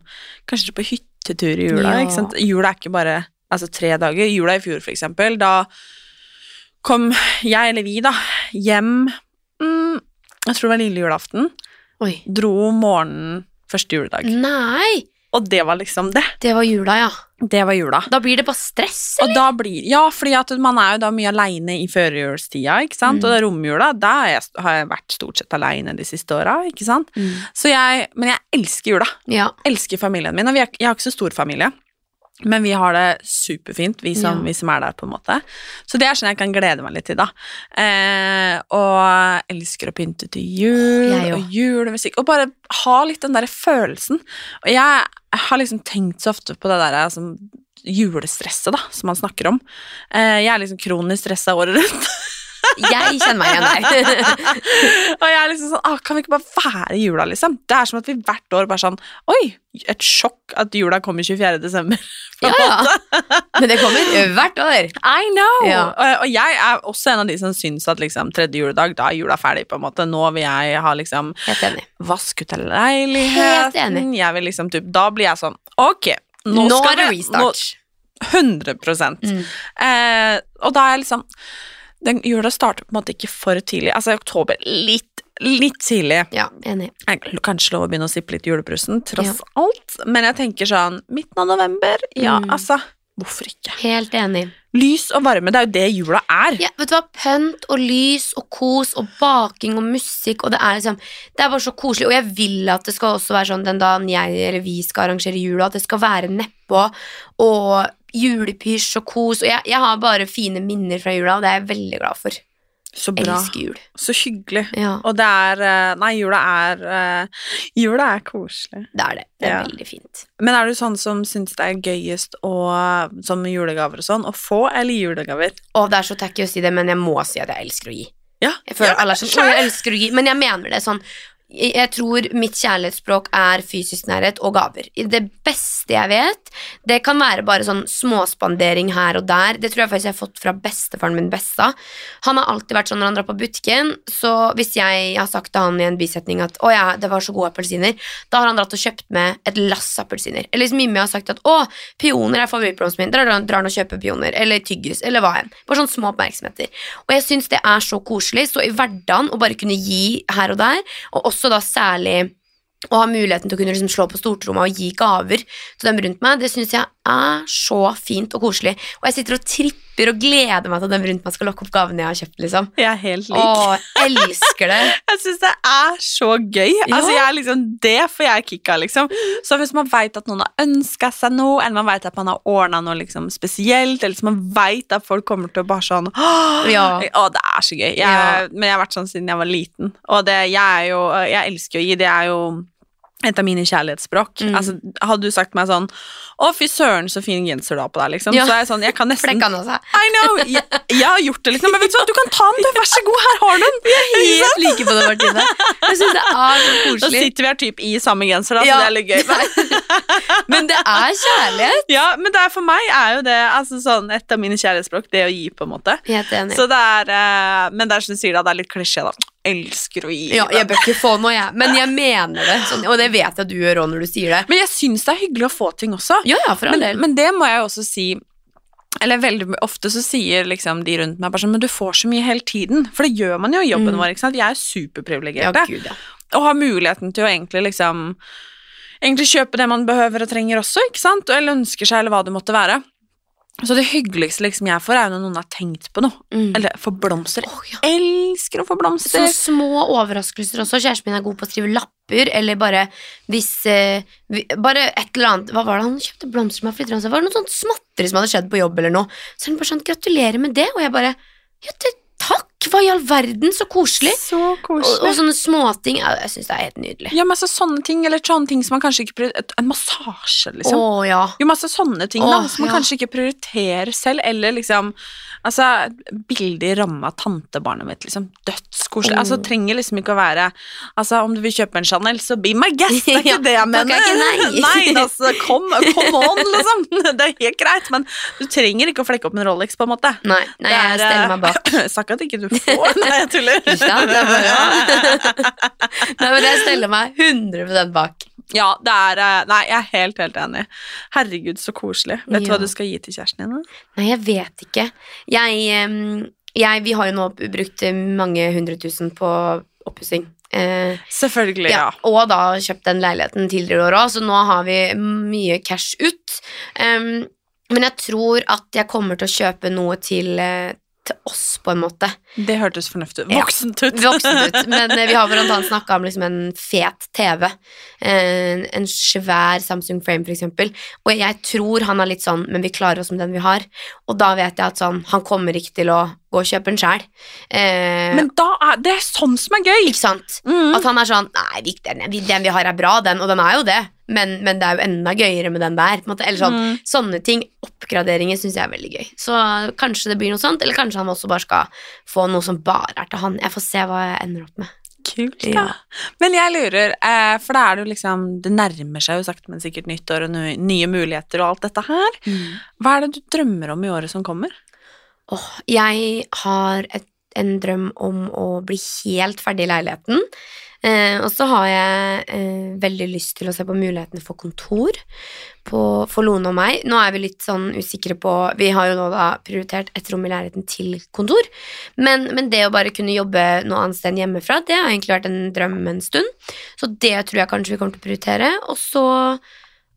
Kanskje på hyttetur i jula, Ja. Jula er ikke bare altså tre dager. Jula i fjor, for eksempel, da kom jeg, eller vi, da, hjem mm, Jeg tror det var lille julaften. Oi. Dro morgenen første juledag. Nei! Og det var liksom det. Det var jula, ja. Det var jula. Da blir det bare stress, Og da blir, ja, fordi man er jo da mye aleine i førjulstida, ikke sant. Mm. Og romjula, da jeg, har jeg vært stort sett aleine de siste åra, ikke sant. Mm. Så jeg, men jeg elsker jula. Ja. Elsker familien min. Og vi er, jeg har ikke så stor familie, men vi har det superfint, vi som, Ja. vi som er der, på en måte. Så det er sånn jeg kan glede meg litt til, da. Eh, og elsker å pynte til jul, og julemusikk. Og bare ha litt den derre følelsen. Og jeg har liksom tenkt så ofte på det derre altså, julestresset, da, som man snakker om. Eh, jeg er liksom kronisk stressa året rundt. Jeg kjenner meg igjen der. og jeg er liksom sånn ah, Kan vi ikke bare være i jula, liksom? Det er som at vi hvert år bare sånn Oi, et sjokk at jula kommer 24. desember. Ja, ja. Men det kommer hvert år. I know! Ja. Og, og jeg er også en av de som syns at liksom tredje juledag, da er jula ferdig, på en måte. Nå vil jeg ha liksom Helt enig. vask ut av Helt leiligheten. enig. Jeg vil liksom typ Da blir jeg sånn Ok, nå, Nå, skal er det restart. Nå, 100 Mm. eh, Og da er jeg liksom den Jula starter på en måte ikke for tidlig. Altså i oktober litt, litt tidlig. Ja, enig. Jeg kan kanskje lov å begynne å sippe litt julebrusen, tross alt. Men jeg tenker sånn midten av november, ja, Mm. altså Hvorfor ikke? Helt enig. Lys og varme, det er jo det jula er. Ja, vet du hva? Pønt og lys og kos og baking og musikk, og det er liksom Det er bare så koselig, og jeg vil at det skal også være sånn den dagen jeg eller vi skal arrangere jula, at det skal være nedpå og julepysj og kos, og jeg, jeg har bare fine minner fra jula, og det er jeg veldig glad for. Så bra. Elsker jul. Så hyggelig. Ja, Og det er eh, Nei, jula er eh, Jula er koselig. det er det. Det er Ja. veldig fint. Men er du sånn som syns det er gøyest å, som julegaver og sånn, å få eller gi julegaver? Og det er så tacky å si det, men jeg må si at jeg elsker å gi. Ja, Jeg føler ja, alle er sånn, «Å, jeg elsker å gi, men jeg mener det sånn jeg tror mitt kjærlighetsspråk er fysisk nærhet og gaver. Det beste jeg vet, det kan være bare sånn småspandering her og der. Det tror jeg faktisk jeg har fått fra bestefaren min Bessa. Han har alltid vært sånn når han drar på butikken, så hvis jeg har sagt til han i en bisetning at 'Å ja, det var så gode appelsiner', da har han dratt og kjøpt med et lass appelsiner. Eller hvis Mimmi har sagt at 'Å, pioner er favorittblomsten min', drar han og kjøper pioner. Eller tyggis, eller hva enn. Bare sånne små oppmerksomheter. Og jeg syns det er så koselig, så i hverdagen å bare kunne gi her og der, og også da særlig å ha muligheten til å kunne liksom slå på stortromma og gi gaver til dem rundt meg, det syns jeg er så fint og koselig. Og jeg sitter og tripper og gleder meg til at dem rundt meg skal lokke opp gavene jeg har kjøpt, liksom. Jeg er helt lik. Å, elsker det. Jeg syns det er så gøy. Ja. Altså, jeg er liksom Det får jeg kick av, liksom. Så hvis man veit at noen har ønska seg noe, eller man veit at man har ordna noe liksom spesielt, eller hvis man veit at folk kommer til å bare sånn Åh, Ja. Å, det er så gøy. Jeg, Ja. Men jeg har vært sånn siden jeg var liten, og det, jeg jo Jeg elsker å gi. Det er jo et av mine kjærlighetsspråk. Mm. Altså, hadde du sagt meg sånn Å, fy søren, så fin genser du har på deg, liksom. Ja. Så er jeg sånn Jeg kan nesten han. I know! Jeg, jeg har gjort det, liksom. Men vet du hva, du kan ta den, du. Vær så god, her har du den. Helt like på det, Martine. Jeg syns det er så koselig. Da sitter vi her typ i samme genser, da, Ja. det er litt gøy. Men det er kjærlighet. Ja, men det er for meg er jo det altså sånn, et av mine kjærlighetsspråk, det å gi, på en måte. Helt enig. Så det er, eh, men det er som du sier, da, det er litt klisjé, da. Elsker å gi. Ja, jeg bør ikke få noe, jeg. Men jeg mener det. Sånn, og det vet jeg du gjør òg når du sier det. Men jeg syns det er hyggelig å få ting også. Ja, ja, for all men, del. men det må jeg også si eller veldig ofte så sier liksom de rundt meg bare sånn Men du får så mye hele tiden. For det gjør man jo i jobben Mm. vår. ikke sant? Vi er Ja, superprivilegerte. gud, ja. og har muligheten til å egentlig liksom Egentlig kjøpe det man behøver og trenger også, ikke sant? Eller ønsker seg, eller hva det måtte være. Så det hyggeligste liksom jeg får, er jo når noen har tenkt på noe. Mm. Eller får blomster. Oh, ja. Elsker å få blomster. Så små overraskelser også. Kjæresten min er god på å skrive lapper, eller bare hvis eh, vi, Bare et eller annet Hva var det han kjøpte blomster med? Flytter han seg? var det noe sånt småtteri som hadde skjedd på jobb, eller noe. Så han bare sånn Gratulerer med det. Og jeg bare Ja, det, takk! Hva i all verden? Så koselig. Så koselig. og sånne småting. ja, Jeg syns det er helt nydelig. Ja, masse sånne ting, eller sånne ting som man kanskje ikke prioriterer En massasje, Å liksom. ja. Jo, masse sånne ting da, som man ja. kanskje ikke prioriterer selv, eller liksom Altså, bilde i ramma av tantebarnet mitt, liksom. Dødskoselig. Altså, det trenger liksom ikke å være Altså, om du vil kjøpe en Chanel, så be my guest, det er ikke Ja, det jeg mener. nei. nei, altså, kom, come on, liksom. Det er helt greit, men du trenger ikke å flekke opp en Rolex, på en måte. Nei, nei er, jeg stiller meg bak. eh, at ikke du får, nei, jeg tuller. ja. Det er bare, Nei, men jeg steller meg 100 bak. Ja, det er eh, Nei, jeg er helt, helt enig. Herregud, så koselig. Vet du Ja. hva du skal gi til kjæresten din? da? Nei, jeg vet ikke. Jeg, jeg Vi har jo nå brukt mange hundre tusen på oppussing. Eh, Selvfølgelig, ja. ja. Og da kjøpt den leiligheten tidligere i år òg, så nå har vi mye cash ut. Um, men jeg tror at jeg kommer til å kjøpe noe til, eh, til oss, på en måte. Det hørtes fornuftig ut. Voksent ut. Voksent ut. Men eh, vi har blant annet snakka om liksom en fet TV. En, en svær Samsung Frame, for eksempel. Og jeg tror han er litt sånn, men vi klarer oss med den vi har. Og da vet jeg at sånn, han kommer ikke til å gå og kjøpe den sjæl. Eh, Men da er det er sånn som er gøy! ikke sant? Mm. At han er sånn Nei, vi- den, den vi har, er bra, den. Og den er jo det. Men, men det er jo enda gøyere med den der. Eller sånn, Mm. Sånne ting, oppgraderinger, syns jeg er veldig gøy. Så kanskje det blir noe sånt, eller kanskje han også bare skal få noe som bare er til han. Jeg får se hva jeg ender opp med. Kult, da. Ja. Men jeg lurer, eh, for da er det jo liksom Det nærmer seg jo sakte, men sikkert nyttår og nye muligheter og alt dette her. Hva er det du drømmer om i året som kommer? Åh, jeg har et, en drøm om å bli helt ferdig i leiligheten. Eh, og så har jeg eh, veldig lyst til å se på mulighetene for kontor på, for Lone og meg. Nå er vi litt sånn usikre på Vi har jo nå da prioritert et rom i leiligheten til kontor. Men, men det å bare kunne jobbe noe annet sted enn hjemmefra, det har egentlig vært en drøm en stund. Så det tror jeg kanskje vi kommer til å prioritere. Og så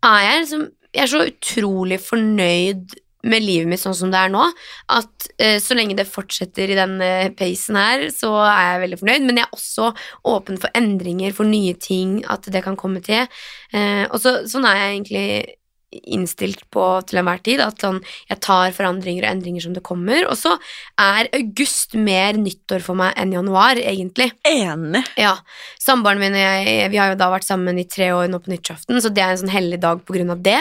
er jeg liksom Jeg er så utrolig fornøyd med livet mitt sånn som det er nå, at uh, så lenge det fortsetter i den uh, pacen her, så er jeg veldig fornøyd. Men jeg er også åpen for endringer, for nye ting, at det kan komme til. Uh, og så, sånn er jeg egentlig innstilt på til enhver tid, at sånn, jeg tar forandringer og endringer som det kommer. Og så er august mer nyttår for meg enn januar, egentlig. Enig. Ja, Samboeren min og jeg vi har jo da vært sammen i tre år nå på nyttårsaften, så det er en sånn hellig dag på grunn av det.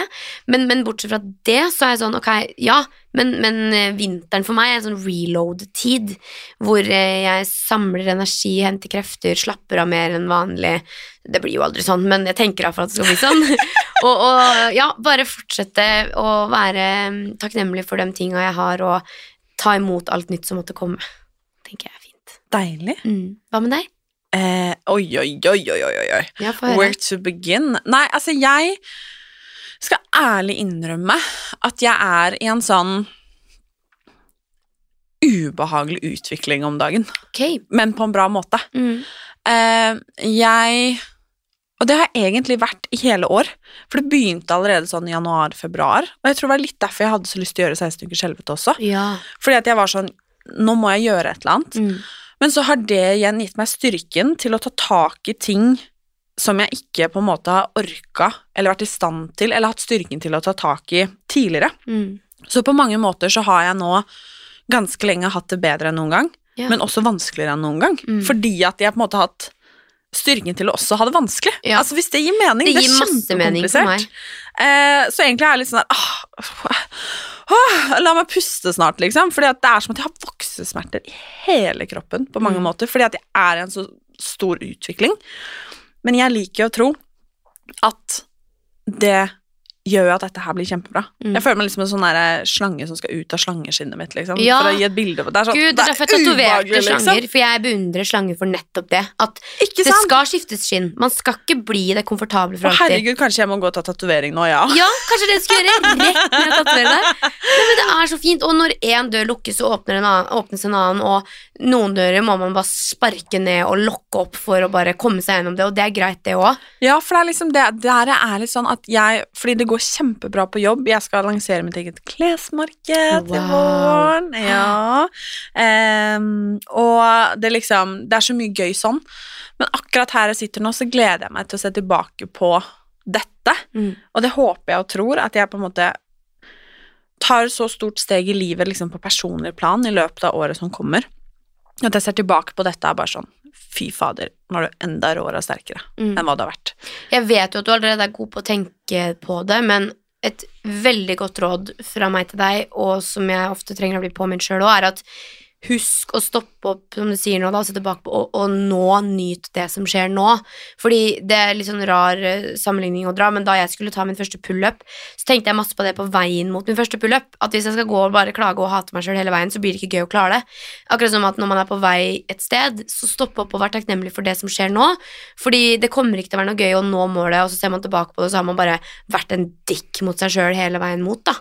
Men, men bortsett fra det, så er jeg sånn, ok, ja, men, men eh, vinteren for meg er en sånn reload-tid, hvor eh, jeg samler energi, henter krefter, slapper av mer enn vanlig. Det blir jo aldri sånn, men jeg tenker iallfall at det skal bli sånn. og, og ja, bare fortsette å være mm, takknemlig for de tinga jeg har, og ta imot alt nytt som måtte komme. tenker jeg er fint. Deilig. Mm. Hva med deg? Eh, oi, oi, oi, oi, oi, oi. Ja. Where to begin? Nei, altså, jeg skal ærlig innrømme at jeg er i en sånn ubehagelig utvikling om dagen, Okay. men på en bra måte. Mm. Eh, jeg Og det har jeg egentlig vært i hele år, for det begynte allerede sånn i januar-februar, og jeg tror det var litt derfor jeg hadde så lyst til å gjøre 16 ukers helvete også. Ja. Fordi at jeg var sånn Nå må jeg gjøre et eller annet. Mm. Men så har det igjen gitt meg styrken til å ta tak i ting som jeg ikke på en måte har orka eller vært i stand til, eller hatt styrken til å ta tak i tidligere. Mm. Så på mange måter så har jeg nå ganske lenge hatt det bedre enn noen gang, Ja. men også vanskeligere enn noen gang. Mm. Fordi at jeg på en måte har hatt styrken til å også ha det vanskelig. Ja. Altså Hvis det gir mening. Det Det, er kjempekomplisert. Eh, så egentlig er jeg litt sånn der ah, ah, La meg puste snart, liksom. Fordi at det er som at jeg har voksesmerter i hele kroppen på mange Mm. måter. Fordi at jeg er i en så stor utvikling. Men jeg liker jo å tro at det gjør jo at dette her blir kjempebra. Mm. Jeg føler meg liksom en sånn slange som skal ut av slangeskinnet mitt, liksom. Ja. For å gi et bilde det. Er sånn, Gud, det er derfor jeg tatoverte slanger, slanger, for jeg beundrer slanger for nettopp det. At det skal skiftes skinn. Man skal ikke bli det komfortable for Å, herregud, kanskje jeg må gå og ta tatovering nå, ja. Ja, kanskje det skal gjøre. Rett med å tatovere deg. Nei, men det er så fint. Og når én dør lukkes, så åpner en annen, åpnes en annen, og noen dører må man bare sparke ned og lokke opp for å bare komme seg gjennom det, og det er greit, det òg. Ja, for det er liksom det det er litt sånn at jeg Fordi det går går kjempebra på jobb. Jeg skal lansere mitt eget klesmarked wow. i våren. Ja. Um, og det liksom Det er så mye gøy sånn. Men akkurat her jeg sitter nå, så gleder jeg meg til å se tilbake på dette. Mm. Og det håper jeg og tror at jeg på en måte tar så stort steg i livet liksom på personlig plan i løpet av året som kommer. At jeg ser tilbake på dette er bare sånn Fy fader, nå er du enda råere og sterkere Mm. enn hva du har vært. Jeg vet jo at du allerede er god på å tenke på det, men et veldig godt råd fra meg til deg, og som jeg ofte trenger å bli påminnet sjøl òg, er at husk å stoppe opp, som du sier nå, da, og se tilbake på og, og nå nyt det som skjer nå. Fordi det er litt sånn rar eh, sammenligning å dra, men da jeg skulle ta min første pullup, så tenkte jeg masse på det på veien mot min første pullup. At hvis jeg skal gå og bare klage og hate meg sjøl hele veien, så blir det ikke gøy å klare det. Akkurat som at når man er på vei et sted, så stopp opp og vær takknemlig for det som skjer nå. Fordi det kommer ikke til å være noe gøy å nå målet, og så ser man tilbake på det, og så har man bare vært en dick mot seg sjøl hele veien mot, da.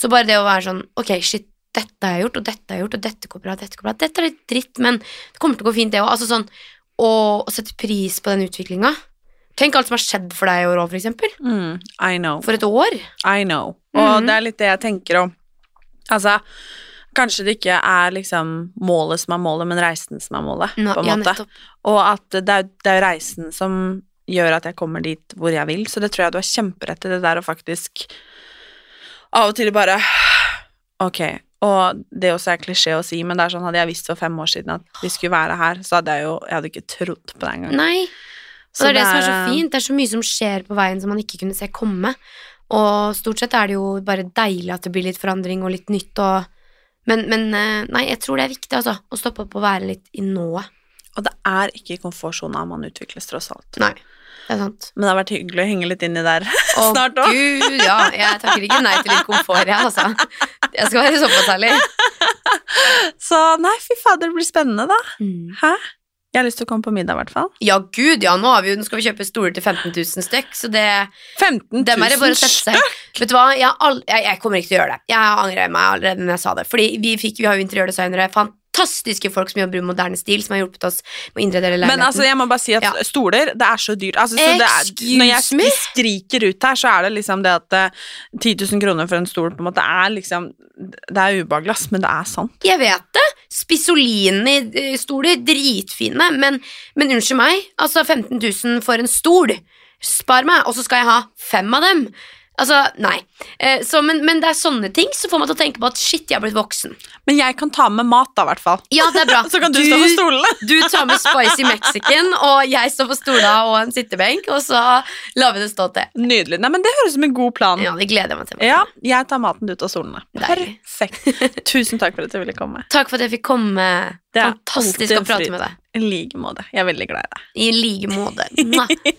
Så bare det å være sånn Ok, shit, dette har jeg gjort, og dette har jeg gjort, og dette går bra, dette går bra. Dette er litt dritt, men det kommer til å gå fint, det òg. Altså sånn å, sette pris på den utviklinga. Tenk alt som har skjedd for deg i år òg, for eksempel. Mm, I know. For et år. I know. Og Mhm. det er litt det jeg tenker om Altså, kanskje det ikke er liksom målet som er målet, men reisen som er målet, Nå, på en ja, måte. nettopp. Og at det er, det er reisen som gjør at jeg kommer dit hvor jeg vil, så det tror jeg du har kjemperett i, det der å faktisk av og til bare Ok, og det også er klisjé å si, men det er sånn, hadde jeg visst for fem år siden at vi skulle være her, så hadde jeg jo Jeg hadde ikke trodd på det engang. Nei. Og det er det som er så fint. Det er så mye som skjer på veien som man ikke kunne se komme. Og stort sett er det jo bare deilig at det blir litt forandring og litt nytt og Men, men eh, nei, jeg tror det er viktig, altså. Å stoppe opp og være litt i nået. Og det er ikke i komfortsona man utvikles, tross alt. Nei, det er sant. Men det har vært hyggelig å henge litt inni der Å, snart òg. gud, ja. Jeg takker ikke nei til litt komfort, jeg, altså. Jeg skal være såpass ærlig. Så nei, fy fader, det blir spennende, da. Mm. Hæ? Jeg har lyst til å komme på middag, i hvert fall. Ja, gud, ja. Nå, har vi, nå skal vi kjøpe stoler til 15 000 stykk, så det 15 Dem er bare å 000 sette seg. Vet du hva, jeg, all, jeg, jeg kommer ikke til å gjøre det. Jeg angrer meg allerede når jeg sa det. Fordi vi, fikk, vi har jo interiørdesignere, fantastiske folk som jobber i moderne stil, som har hjulpet oss med å innrede hele Men altså, jeg må bare si at Ja. stoler, det er så dyrt. Altså, så det er, når jeg skriker ut her, så er det liksom det at eh, 10 000 kroner for en stol på en måte er liksom Det er ubehagelig, ass, men det er sant. Jeg vet det. Spissolini-stoler, dritfine, men, men unnskyld meg, altså 15 000 for en stol. Spar meg, og så skal jeg ha fem av dem. Altså, nei. Eh, så, men, men det er sånne ting som får meg til å tenke på at shit, jeg er blitt voksen. Men jeg kan ta med mat, da, i hvert fall. Ja, det er bra. Så kan du, stå på stolene. Du tar med spicy mexican, og jeg står på stola og en sittebenk, og så lar vi det stå til. Nydelig. Nei, men Det høres ut som en god plan. Ja, det gleder jeg meg til. Ja, jeg tar maten, ut av stolene. Perfekt. Tusen takk for at du ville komme. Takk for at jeg fikk komme. Det er Fantastisk å prate med deg. I like måte. Jeg er veldig glad i deg. I like måte.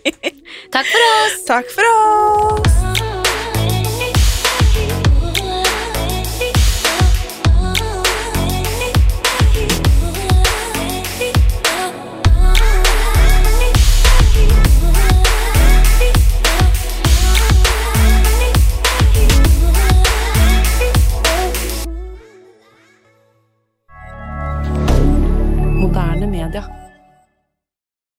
Takk for oss. Takk for oss. milliardaire